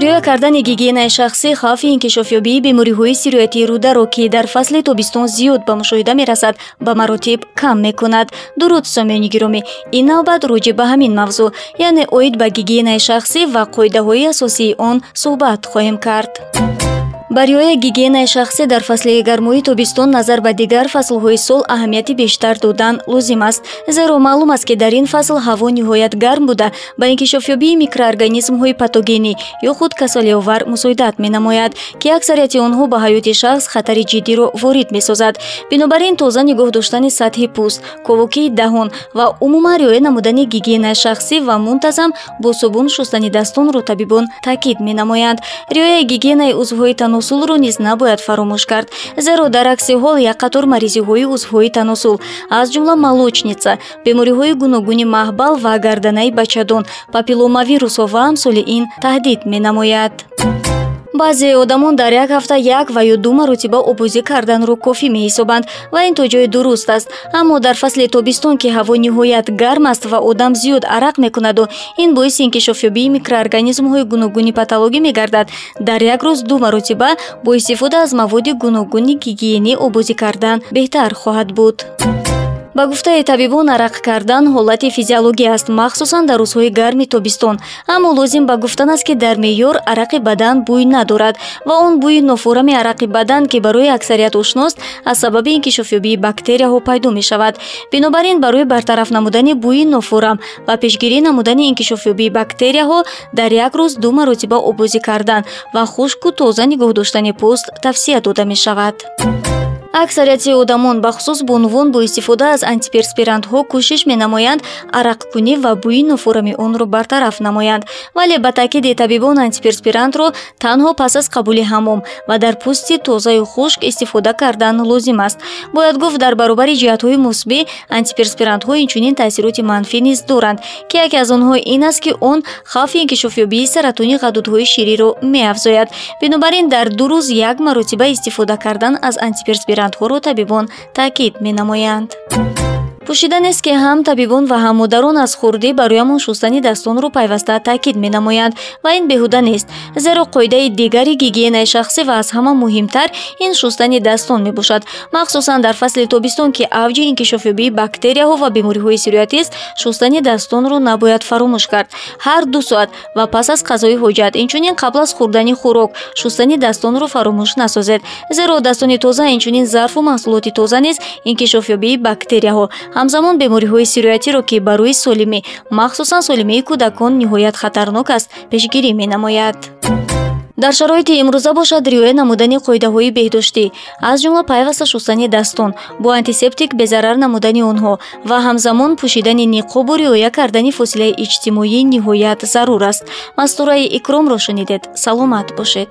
риоя кардани гигиенаи шахсӣ хавфи инкишофёбии бемориҳои сироятии рударо ки дар фасли тобистон зиёд ба мушоҳида мерасад ба маротиб кам мекунад. Дуруд сомиёни гиромӣ. Ин навбат роҷиб ба ҳамин мавзӯъ яъне оид ба гигиенаи шахсӣ ва қоидаҳои асосии он суҳбат хоҳем кард ба риояи гигиенаи шахсӣ дар фасли гармоии тобистон назар ба дигар фаслҳои сол аҳамияти бештар додан лозим аст. Зеро маълум аст ки дар ин фасл ҳаво ниҳоят гарм буда. Ба инкишофёбии микроорганизмҳои патогенӣ ё худ касалиовар мусоидат менамояд ки аксарияти онҳо ба ҳаёти шахс хатари ҷиддиро ворид месозад. Бинобар ин тоза нигоҳ доштани сатҳи пӯст ковокии даҳон ва умуман риоя намудани гигиенаи шахсӣ ва мунтазам бо собун шустани дастонро табибон таъкид менамоянд. Риояи гигиенаи узвҳои танос таносулро низ набояд фаромӯш кард зеро дар акси ҳол як қатор маризиҳои узвҳои таносул. Аз ҷумла молочница бемориҳои гуногуни маҳбал ва гарданаи бачадон. Папиломавирусҳо ва амсоли ин таҳдид менамояд баъзе одамон дар як ҳафта як ва ё ду маротиба обозӣ карданро кофӣ меҳисобанд ва ин то ҷои дуруст аст. Аммо дар фасли тобистон ки ҳаво ниҳоят гарм аст ва одам зиёд арақ мекунаду ин боиси инкишофёбии микроорганизмҳои гуногуни патологӣ мегардад. Дар як рӯз ду маротиба бо истифода аз маводи гуногуни гигиенӣ обозӣ кардан беҳтар хоҳад буд ба гуфтаи табибон арақ кардан ҳолати физиологӣ аст махсусан дар рӯзҳои гарми тобистон. Аммо лозим ба гуфтан аст ки дар меъёр арақи бадан бӯй надорад ва он бӯи нофурами арақи бадан ки барои аксарият ошност аз сабаби инкишофёбии бактерияҳо пайдо мешавад. Бинобар ин барои бартараф намудани бӯи нофурам ва пешгирӣ намудани инкишофёбии бактерияҳо дар як рӯз ду маротиба обозӣ кардан ва хушку тоза нигоҳ доштани пӯст тавсия дода мешавад аксарияти одамон бахусус бо нувон бо истифода аз антиперспирантҳо кӯшиш менамоянд арақкунӣ ва бӯи нофурами онро бартараф намоянд. Вале ба таъкиди табибон антиперспирантро танҳо пас аз қабули ҳаммом ва дар пӯсти тозаю хушк истифода кардан лозим аст. Бояд гуфт дар баробари ҷиҳатҳои мусбӣ антиперспирантҳо инчунин таъсироти манфӣ низ доранд ки яке аз онҳо ин аст ки он хавфи инкишофёбии саратони ғадудҳои шириро меафзояд. Бинобар ин дар ду рӯз як маротиба истифода кардан аз антиперспирант вариантҳоро табибон таъкид менамоянд пӯшиданест ки ҳам табибон ва ҳам модарон аз хурдӣ бароямон шустани дастонро пайваста таъкид менамоянд. Ва ин беҳуда нест зеро қоидаи дигари гигиенаи шахсӣ ва аз ҳама муҳимтар ин шустани дастон мебошад. Махсусан дар фасли тобистон ки авҷи инкишофёбии бактерияҳо ва бемориҳои сироятист шустани дастонро набояд фаромӯш кард. Ҳар ду соат ва пас аз қазои ҳоҷат инчунин қабл аз хӯрдани хӯрок шустани дастонро фаромӯш насозед. Зеро дастони тоза инчунин зарфу маҳсулоти тоза низ инкишофёбии бактерияҳо ҳамзамон бемориҳои сироятиро ки ба рӯи солимӣ махсусан солимии кӯдакон ниҳоят хатарнок аст пешгирӣ менамояд. Дар шароити имрӯза бошад риоя намудани қоидаҳои беҳдоштӣ. Аз ҷумла пайваста шустани дастон бо антисептик безарар намудани онҳо ва ҳамзамон пӯшидани ниқобу риоя кардани фосилаи иҷтимоӣ ниҳоят зарур аст. Мастураи икромро шунидед. Саломат бошед